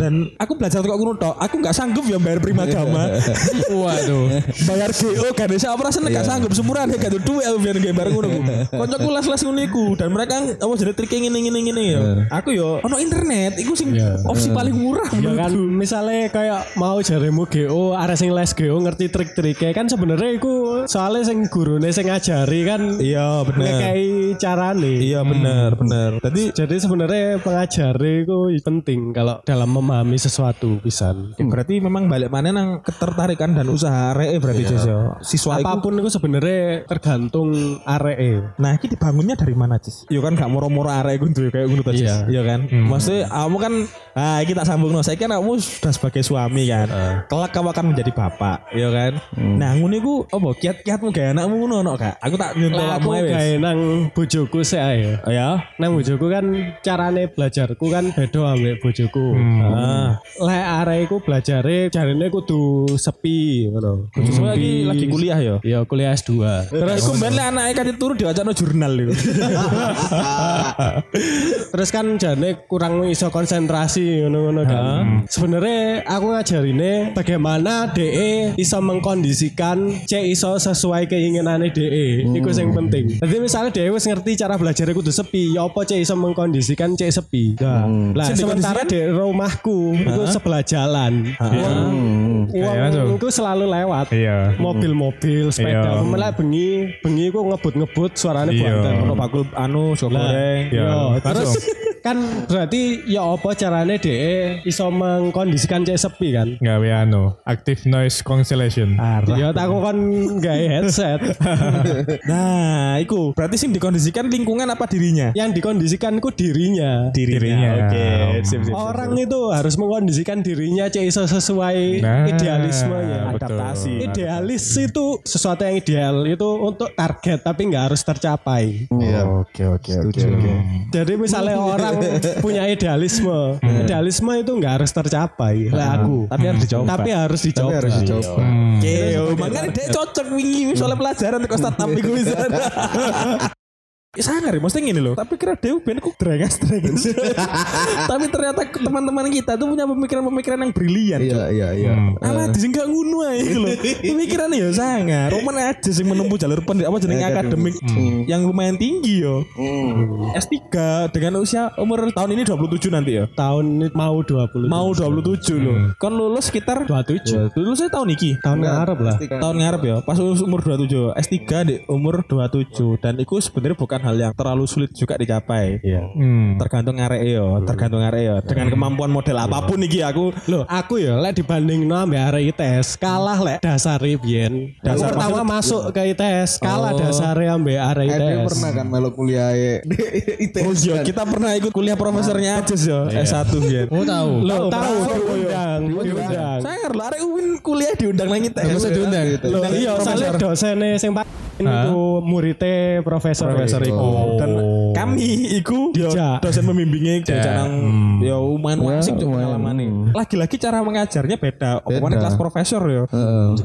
Dan aku belajar teko ngono tok, aku nggak sanggup ya bayar primagama. Waduh. bayar GO kan desa operasi nek gak sanggup semuran gak ada duit aku biar bareng ngono ku. Koncoku les-les ngono iku dan mereka apa jadi trik ngene ngene ngene ya. Aku yo ono internet iku sing opsi paling murah Ya kan misalnya kayak mau jaremu GO ada sing les GO ngerti trik-triknya kan sebenarnya iku soalnya sing gurune sing ngajari kan Iya bener. ngekei carane. Iya bener bener. Jadi Jadi sebenarnya pengajar itu penting kalau dalam memahami sesuatu pisan. ya berarti memang balik mana nang ketertarikan dan usaha arek berarti Jess, yo. Siswa iku Apa pun itu sebenarnya tergantung aree. Nah, ini dibangunnya dari mana, Cis? Iya kan gak moro-moro iku duwe kayak ngono ta, Cis? Iya. Iya kan? Maksudnya kamu kan ah iki tak sambung no. Saya kan kamu sudah sebagai suami kan. Kelak kamu akan menjadi bapak, iya kan? Nah, ngono iku apa kiat-kiatmu gawe anakmu ngono ono gak? Aku tak nyontoh Lah kamu aku wis. kayak nang bojoku sih ae. Oh ya. Nang bojoku kan carane belajarku kan beda ambek bojoku. Ah. Lek areku belajare jarine kudu sepi ngono. Kudu Soalnya lagi lagi kuliah ya. Ya kuliah S2. Terus aku mbak anaknya kate turu diwacana jurnal itu. Terus kan jane kurang iso konsentrasi ngono-ngono kan. Sebenarnya aku ngajarine bagaimana DE iso mengkondisikan C iso sesuai keinginane DE. Iku sing penting. Jadi misalnya DE wis ngerti cara belajar kudu sepi, ya apa C iso mengkondisikan C sepi. Nah, lah Sing sementara di rumahku itu sebelah jalan. Uang langsung. uang itu selalu lewat. Iya. Mobil-mobil, sepeda. Iya. Malah bengi, bengi ku ngebut-ngebut suaranya buatan. Ono bakul anu sego goreng. Iya. Yo, terus. Kan berarti ya apa caranya DE iso mengkondisikan cek sepi kan? Gawe anu, active noise cancellation. Ya tak aku kan gawe headset. Nah, iku berarti sing dikondisikan lingkungan apa dirinya? Yang dikondisikan ku dirinya. Dirinya. Oke, sip, sip, sip. Orang itu harus mengkondisikan dirinya cek iso sesuai Nah, idealismenya. Adaptasi. Idealis itu sesuatu yang ideal itu untuk target tapi nggak harus tercapai. Oke, oke, oke, oke. Jadi misalnya orang punya idealisme, idealisme itu nggak harus tercapai. Lah aku. Tapi harus dicoba. Tapi harus dicoba. harus dicoba. Oke, makanya dia cocok wingi soalnya pelajaran ke startup iku bisa. sangar ya maksudnya gini loh tapi kira Dewi ben aku drengas drengas tapi ternyata teman-teman kita tuh punya pemikiran-pemikiran yang brilian Iya iya iya. Alah di sing gak ngono ae gitu loh. Pemikirannya ya sangar. Roman aja sing menempuh jalur pendidikan apa jenenge akademik yang lumayan tinggi yo. Hmm. S3 dengan usia umur tahun ini 27 nanti ya. Tahun ini mau 20. Mau 27 loh. Kan lulus sekitar 27. lulusnya tahun iki. Tahun ngarep lah. Tahun ngarep ya. Pas umur 27. S3 di umur 27 dan itu sebenarnya bukan hal yang terlalu sulit juga dicapai. Iya. Hmm. Tergantung arek yo, tergantung arek yo. Dengan kemampuan model apa pun iki aku Loh, aku ya lek dibanding no ambek arek ITS, kalah lek dasar biyen. Dasar Dasar pertama masuk ke ITS, kalah dasar ambek arek Eh, dia ITS. pernah kan melo kuliah di ITS. Oh iya, kita pernah ikut kuliah profesornya aja yo, S1 ya. Oh tahu. Lo tahu diundang, diundang. Saya ngerti arek UIN kuliah diundang lagi teh. Masa diundang? Loh, iya, soalnya dosennya sing pak itu muridnya profesor. Profesor iku. Dan kami iku Dijak. dosen membimbingnya jarang ya lumayan asik cuk pengalaman Lagi-lagi cara mengajarnya beda. Omongan kelas profesor yo.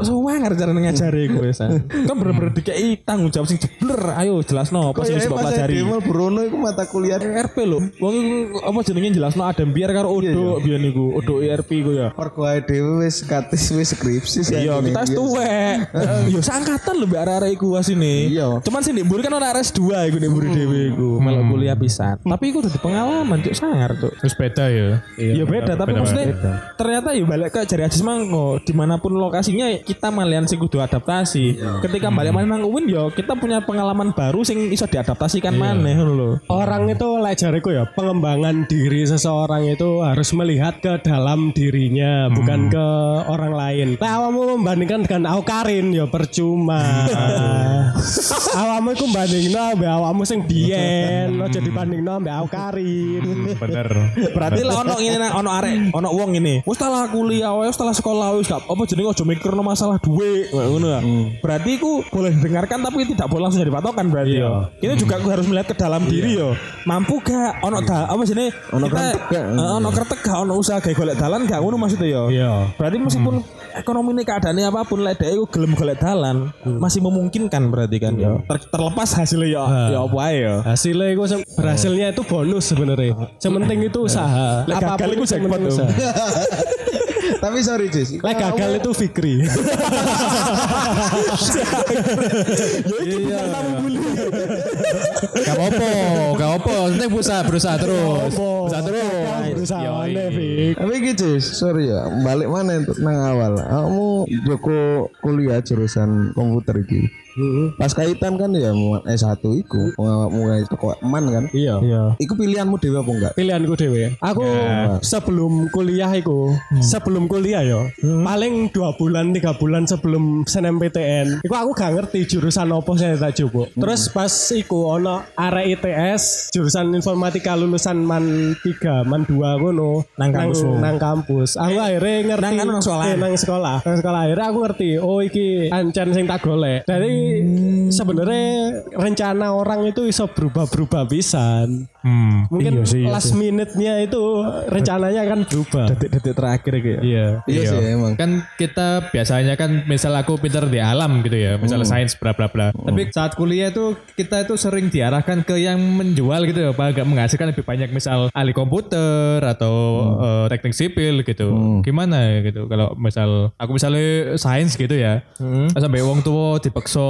Semua ngerti cara ngajari gue Kan bener-bener dikei tanggung jawab sing jebler. Ayo jelasno apa sing pas pelajari. Demal Bruno itu mata kuliah RP lho. Wong iku apa jenenge jelasno Adam biar karo Odo biyen niku. Odo IRP ku ya. Mergo ae dhewe wis katis wis skripsi sih. Iya, kita wis tuwek. Yo sangkatan lho mbak arek iku asine. Iya. Cuman sih ndek mburi kan ana RS2 iku ndek mburi dhewe iku, melok kuliah pisan. Tapi iku dadi pengalaman cuk sangar cuk. Terus beda ya. Iya beda, tapi beda maksudnya ternyata ya balik ke jari Ajis Mangko di mana pun lokasinya kita malian sing kudu adaptasi. Ketika balik mana nang UIN yo kita punya pengalaman baru sing iso diadaptasikan maneh ngono lho. Orang itu lek jariku ya pengembangan diri seseorang itu harus melihat ke dalam dirinya bukan ke orang lain. Nah, awamu membandingkan dengan Aukarin ya percuma. awamu iku bandingno ambek awakmu sing biyen, aja dibandingno ambek Aukarin. Bener. Berarti lah ono ngene nang ono arek, ono wong ngene. Wis setelah kuliah wae, wis setelah sekolah wis gak apa jenenge aja mikirno masalah duit ngono ya. Berarti iku boleh didengarkan tapi tidak boleh langsung jadi patokan berarti ya. Ini juga aku harus melihat ke dalam diri yo. Mampu gak ono da apa jenenge Ono gak? eh, ono kretek gak ono usaha gawe golek dalan gak ngono maksudnya yo. Iya. Berarti meskipun ekonomi ini keadaannya apa pun lek dhek iku gelem golek dalan masih memungkinkan berarti kan ya. Ter- terlepas hasilnya ya ya apa ae ya. Hasilnya itu se- berhasilnya itu bonus sebenarnya. Sementing itu usaha. Lek gagal iku yang jackpot usaha. Tapi sorry Jis. Lek gagal itu Fikri. Gak apa-apa, gak apa-apa. Penting berusaha, berusaha terus. Berusaha terus. Berusaha. Tapi gitu, sorry ya, balik mana untuk nang awal. Kamu Joko kuliah jurusan komputer iki. Pas kaitan kan ya mu- S1 iku, mulai toko eman kan. Iya. Iku pilihanmu dewe apa enggak? pilihanku dewe. Aku sebelum kuliah iku, sebelum kuliah yo, paling dua bulan tiga bulan sebelum SNMPTN, iku aku gak ngerti jurusan apa saya tak coba. Terus pas iku ono arek ITS jurusan informatika lulusan man 3, man 2 ngono Nang kampus mu. nang kampus. Aku akhirnya ngerti Nang anu, nang sekolah? Eh, nang sekolah. Nang sekolah akhirnya aku ngerti, oh iki ancen sing tak golek. Dari sebenarnya rencana orang itu iso berubah-berubah pisan. Hmm. Mungkin last minute-nya itu rencananya akan berubah. Detik-detik terakhir gitu ya. Iya. Iya sih emang. Kan kita biasanya kan misal aku pinter di alam gitu ya, misalnya sains bla bla bla. Tapi saat kuliah tuh kita itu sering diarahkan ke yang menjual gitu ya, Pak, agak menghasilkan lebih banyak misal ahli komputer atau eh, teknik sipil gitu. Gimana ya gitu kalau misal aku misalnya sains gitu ya. Sampai wong tua dipaksa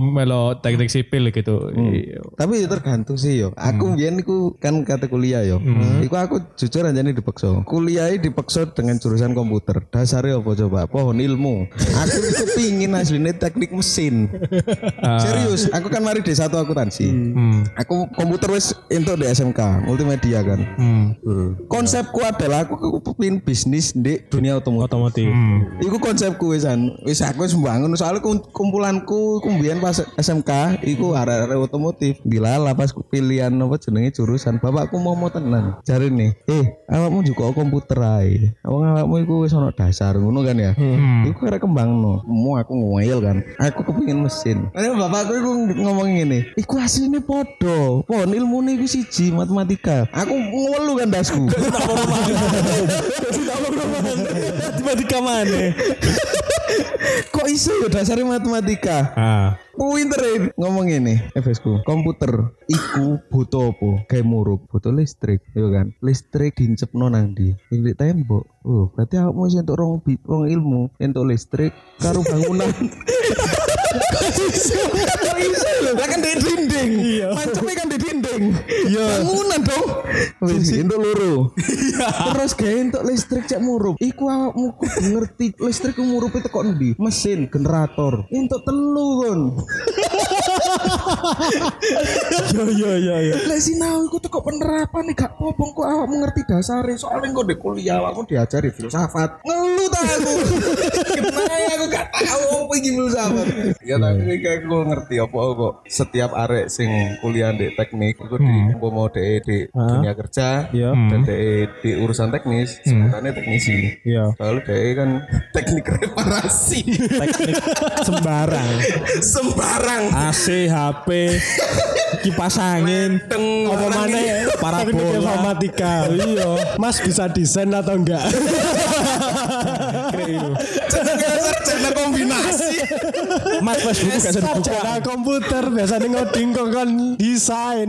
melo teknik sipil gitu. Iya. Tapi ya tergantung sih yo. Aku biyen iku kan kata kuliah yo. Iku aku jujur aja nih dipaksa. Kuliah dipaksa dengan jurusan komputer. Dasarnya apa coba? Pohon ilmu. Aku itu pingin aslinya teknik mesin. Serius, aku kan mari D1 akuntansi. Aku komputer wis entuk di SMK, multimedia kan. Konsepku adalah aku kepingin bisnis di dunia otomotif. Otomotif. Iku konsepku wisan. Wis aku wis mbangun soalnya kum- kumpulanku kumbian pas SMK iku arek-arek otomotif. Dilala pas pilihan apa jenenge jurusan. Bapakku mau mau tenan. Nih, "Eh, awakmu juga komputer ae. Wong awakmu iku wis ono dasar ngono kan ya." Iku arek kembangno. Mau aku ngeyel kan. Aku kepengin mesin. Ayo bapakku iku ngomong ngene, "Iku asline podo. Pon ilmune iku siji matematika." Aku ngelu kan dasku. Tiba-tiba mana? kok iso ya dasarnya matematika. Ah. Pinter ya. ngomong ini FSku komputer iku butuh apa kayak murup butuh listrik ya kan listrik diincepno nang di di tembok oh berarti aku mau untuk rong, bi- rong ilmu untuk listrik karo bangunan Kok iso lho lah kan di dinding. Mancapnya kan di dinding. Bangunan dong. Wis untuk loro. Terus kayak untuk listrik cek murup. Iku awakmu kudu ngerti listrik murup itu kok ndi mesin generator. Untuk telu kon Yo yo yo yo. Lah sinau iku teko penerapan nih gak apa kok awakmu ngerti dasare soalnya kok di kuliah awakmu diajari filsafat. Ngeluh ta aku. Kenapa aku gak tahu apa iki filsafat. Ya tapi kayak aku ngerti apa kok setiap arek sing kuliah di teknik iku di umpama dhek di dunia kerja Iya. dan dhek di urusan teknis sebutannya teknisi. Iya. Soalnya dhek kan teknik reparasi. Teknik sembarang. Sembarang. AC, HP, kipas angin, Apa mana ya? Parabola. informatika. Iya. Mas bisa desain atau enggak? sarjana kombinasi. Mas Facebook gak bisa dibuka. Sarjana komputer biasanya ngoding kok kan desain.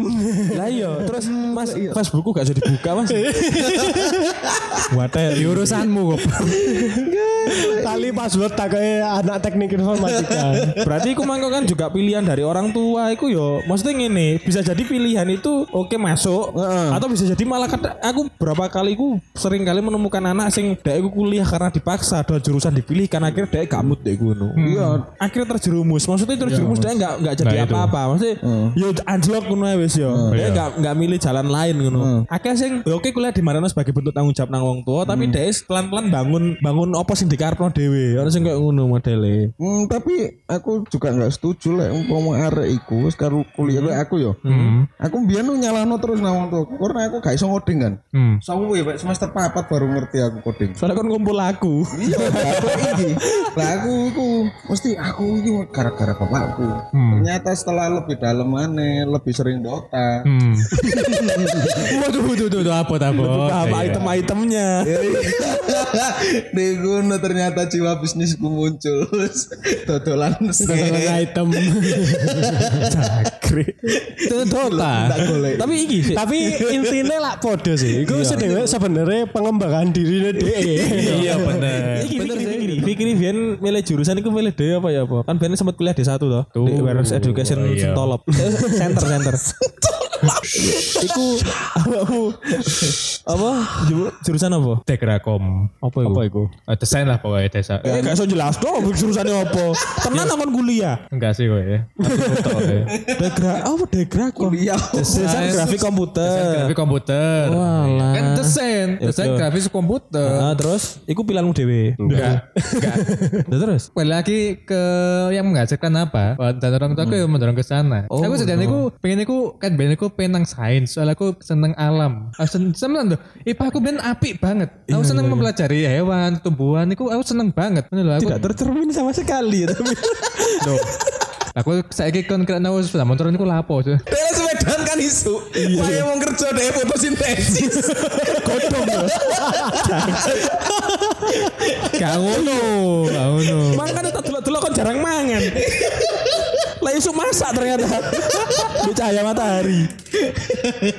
Lah iya, terus Mas Facebookku gak bisa dibuka, Mas. Wadah, Urusanmu kok. Kali password tak kayak anak teknik informatika. Berarti iku mangko kan juga pilihan dari orang tua iku yo. Maksudnya ngene, bisa jadi pilihan itu oke masuk atau bisa jadi malah kata aku berapa kali ku sering kali menemukan anak sing dek iku kuliah karena dipaksa ada jurusan dipilih karena akhirnya dek gamut dek ngono. Iya, akhirnya terjerumus. Maksudnya terjerumus dek enggak enggak jadi Nah, itu. apa-apa. Maksudnya yo anjlok ngono ae wis yo. Dek enggak enggak milih jalan lain ngono. Akeh sing yo oke kuliah di mana sebagai bentuk tanggung jawab nang wong tua tapi dek pelan-pelan bangun bangun opo sing dikarepno dhewe. Ono sing kayak ngono modele. Hmm, tapi aku juga nggak setuju lah umpama arek iku wis karo kuliah kayak aku yo. Aku biyen nu nyalahno terus nang wong tuaku karena aku gak iso ngoding kan. Hmm. Suwe Pak semester papat baru ngerti aku coding. Soalnya kan ngumpul aku. Iya, aku iki. Lah aku iku mesti aku iki gara-gara bapakku. Ternyata setelah lebih dalam maneh, lebih sering Dota. Hmm. Waduh, waduh, waduh, waduh, apa apa? apa item-itemnya. Di gunung ternyata jiwa bisnisku muncul. Dodolan Dengan item. Itu Dota. Tapi iki. Tapi intinya lah podo sih. Iku sedewe sebenarnya pengembangan diri DE. Iya bener. Iki pikir pikir Vian milih jurusan iku milih dhewe apa ya apa? Kan Vian sempat kuliah di satu toh. Di Warehouse Education Oh, iya. Sentolop. Center center. Iku awakmu apa Ju- jurusan apa? Tekrakom. Apa iku? Apa iku? Eh, desain lah pokoknya desa. Eh gak iso jelas dong jurusannya apa. Tenan nang kuliah. Enggak sih gue ya. Aku ya. Degra apa? Kuliah. Desain grafik komputer. Grafik komputer. Walah. Kan desain, desain Betul. grafis komputer. Ah, terus iku pilihanmu dhewe. Enggak. Enggak. Terus Kembali lagi ke yang mengajarkan apa dan orang tua aku yang mendorong ke sana. Oh, aku sedang aku pengen aku kan ben aku pengen nang sains soalnya aku seneng alam. Aku sen- seneng tuh. Ipa aku ben apik banget. Aku seneng mempelajari hewan, tumbuhan. Aku aku seneng banget. Lho, aku tidak tercermin sama sekali ya tapi. Loh. Aku saiki kon kira nang sepeda motor niku lapo. Dia sepedaan kan isu. Saya mau kerja deh fotosintesis. Godong ya. Gak ngono, gak ngono. Makanya tak delok-delok kan jarang mangan. Lah isu masak ternyata. Di cahaya matahari.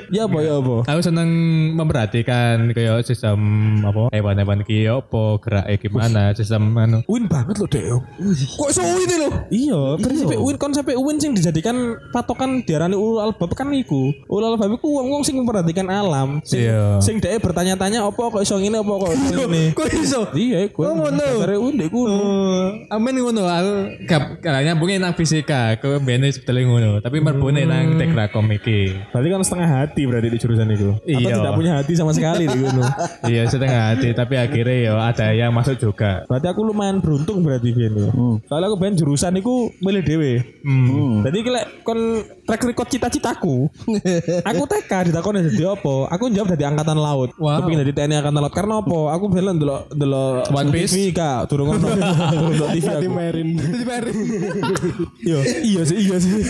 ya apa ya apa? Aku seneng memperhatikan kayak sistem apa hewan-hewan ki apa gerak gimana sistem anu. Win banget loh Deo. Kok suwi ini loh? Iya, prinsip Win konsep Win sing dijadikan patokan diarani ulul albab kan iku. Ulul albab iku wong-wong sing memperhatikan alam. Sing, Iya. sing dhek bertanya-tanya apa kok iso ngene apa kok ngene. Kok iso? Iya, iku. Oh, ngono. Dasare Win dek kuno. Amin ngono aku gak nyambungin nang fisika, aku bene sebetulnya ngono, tapi merbune nang tekrakom iki. Berarti kan setengah hati berarti di jurusan itu. Atau Iya. tidak punya hati sama sekali di kuno. iya setengah hati, tapi akhirnya ya ada yang masuk juga. Berarti aku lumayan beruntung berarti Vin ya. Soalnya aku pengen jurusan iku milih dewe. Hmm. Jadi kira kon track record cita-citaku. aku TK ditakoni jadi apa? Aku jawab dari angkatan laut. Wow. Kepingin dari TNI angkatan laut karena apa? Aku bilang delok delok One Piece? TV kak, turun ngono. Turun delok TV aku. Merin. Iya, iya sih, iya sih.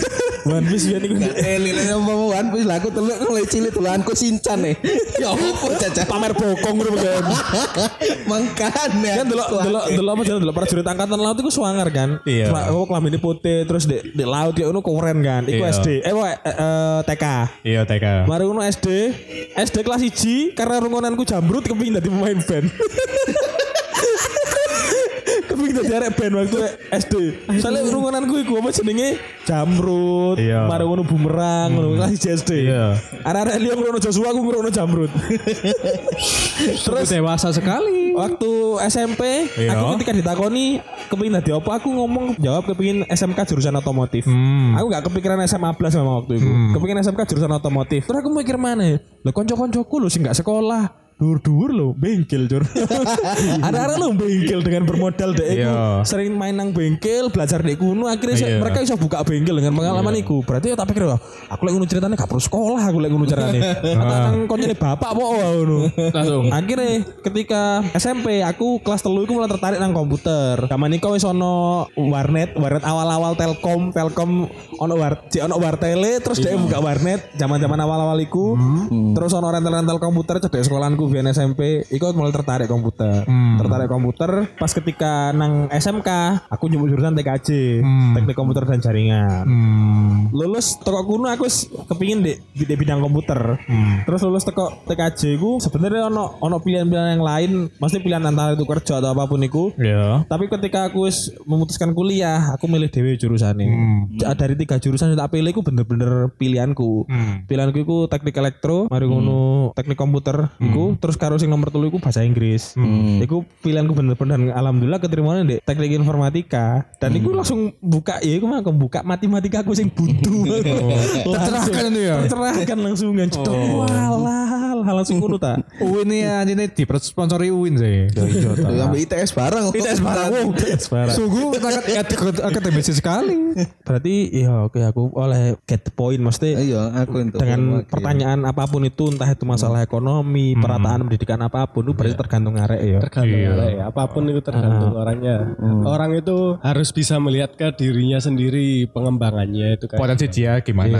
One Piece biar niku Eh, lele mau One Piece lah aku teluk mulai cilik tulanku sincan nih. Ya opo caca. pamer bokong ngono kan. Mangkane. Kan delok delok delok apa jenenge delok prajurit angkatan laut iku swanger kan. Iya. Kla- Oh klambine putih terus di, di laut ya ngono keren kan. Iku Iya. SD. Eh, wo, eh, eh, TK. Iya TK. Mari ngono SD, SD kelas 1 karena rungonanku jambrut kepingin dadi pemain band. kepingin dadi arek band waktu SD. Soalnya rungonanku iku apa jenenge jamrut, Iya. mari ngono bumerang, ngono kelas 1 SD. Iya. Arek-arek liya ngono Joshua aku ngono jamrut. Terus dewasa sekali. Waktu SMP, Iya. aku ketika ditakoni kepingin dadi apa, aku ngomong jawab kepingin SMK jurusan otomotif. Hmm. Aku gak kepikiran SMA plus memang waktu itu. Kepikiran SMK jurusan otomotif. Terus aku mikir mana? Lo konco-koncoku lo sih gak sekolah. Dur-dur lo bengkel cur. Ada-ada lo bengkel dengan bermodal dek. Iya. Sering main nang bengkel, belajar dek kuno akhirnya Iya. mereka bisa buka bengkel dengan pengalaman iku. Berarti ya tak pikir wah, aku lagi ngono ceritanya gak perlu sekolah aku lagi ngono carane. Atau nang koncone bapak po ngono. Langsung. Akhirnya ketika SMP aku kelas telu aku mulai tertarik nang komputer. Zaman iku wis ono warnet, warnet awal-awal Telkom, Telkom ono war, cek ono wartele terus dia buka warnet zaman-zaman awal-awal iku. Terus ono rental-rental komputer cedek sekolahanku biyen SMP, iku mulai tertarik komputer. Tertarik komputer pas ketika nang SMK aku nyebut jurusan TKJ, Teknik Komputer dan Jaringan Hmm. lulus teko kuno aku kepingin di, di, di bidang komputer. Terus lulus teko TKJ ku sebenarnya ono ono pilihan-pilihan yang lain, mesti pilihan antara itu kerja atau apa pun itu. Iya. Tapi ketika aku memutuskan kuliah, aku milih dewe jurusan ini. Dari tiga jurusan yang tak pilih, aku bener-bener pilihanku. Pilihanku itu teknik elektro, mari ngono teknik komputer, iku terus karo sing nomor telu iku bahasa Inggris. Iku pilihanku bener-bener alhamdulillah keterima di teknik informatika dan iku langsung buka ya iku mah buka matematika aku sing buntu. Tercerahkan itu ya? Tercerahkan langsung kan. Cetok walah, langsung kuno ta. Uin ya ini di sponsori Uin sih. Sampai ITS barang. ITS barang. Wow, ITS barang. Sungguh akademis sekali. Berarti ya oke aku oleh get the point mesti Iya, aku itu. dengan pertanyaan apa pun itu entah itu masalah ekonomi, perataan pendidikan apa pun itu berarti tergantung arek ya. tergantung arek ya. apa pun itu tergantung orangnya orang itu harus bisa melihat ke dirinya sendiri pengembangannya itu kan Potensi dia gimana?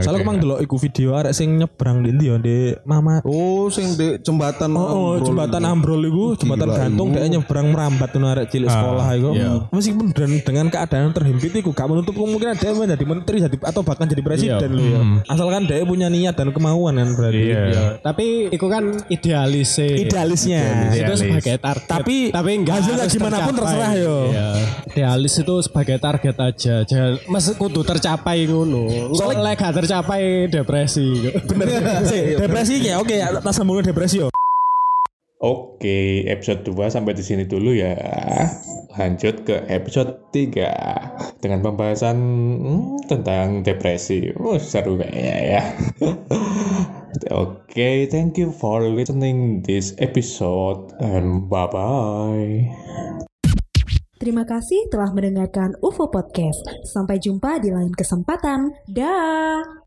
Soalnya aku mang delok iku video arek sing nyebrang di ndi ya di Mama Oh, sing di jembatan Oh, oh, Ambrol jembatan itu. Ambrol itu, jembatan gantung dia nyebrang merambat tuh arek cilik sekolah itu. Meskipun dan dengan keadaan terhimpit itu gak menutup kemungkinan dia menjadi menteri jadi atau bahkan jadi presiden loh ya. Asalkan dia punya niat dan kemauan kan berarti. Iya. tapi itu kan Idealisnya. itu Idealis. sebagai target Tapi tapi enggak hasilnya gimana pun terserah, yo. Iya. idealis itu sebagai target aja jangan mas kudu tercapai ngono soalnya lek gak tercapai depresi Bener. Sih, depresi ya oke ya tak sambungin depresi yo. Oke, episode 2 sampai di sini dulu ya. Lanjut ke episode 3 dengan pembahasan hmm, tentang depresi. Oh, seru kayaknya ya. Oke, thank you for listening this episode and bye-bye. Terima kasih telah mendengarkan UFO Podcast. Sampai jumpa di lain kesempatan. Dah.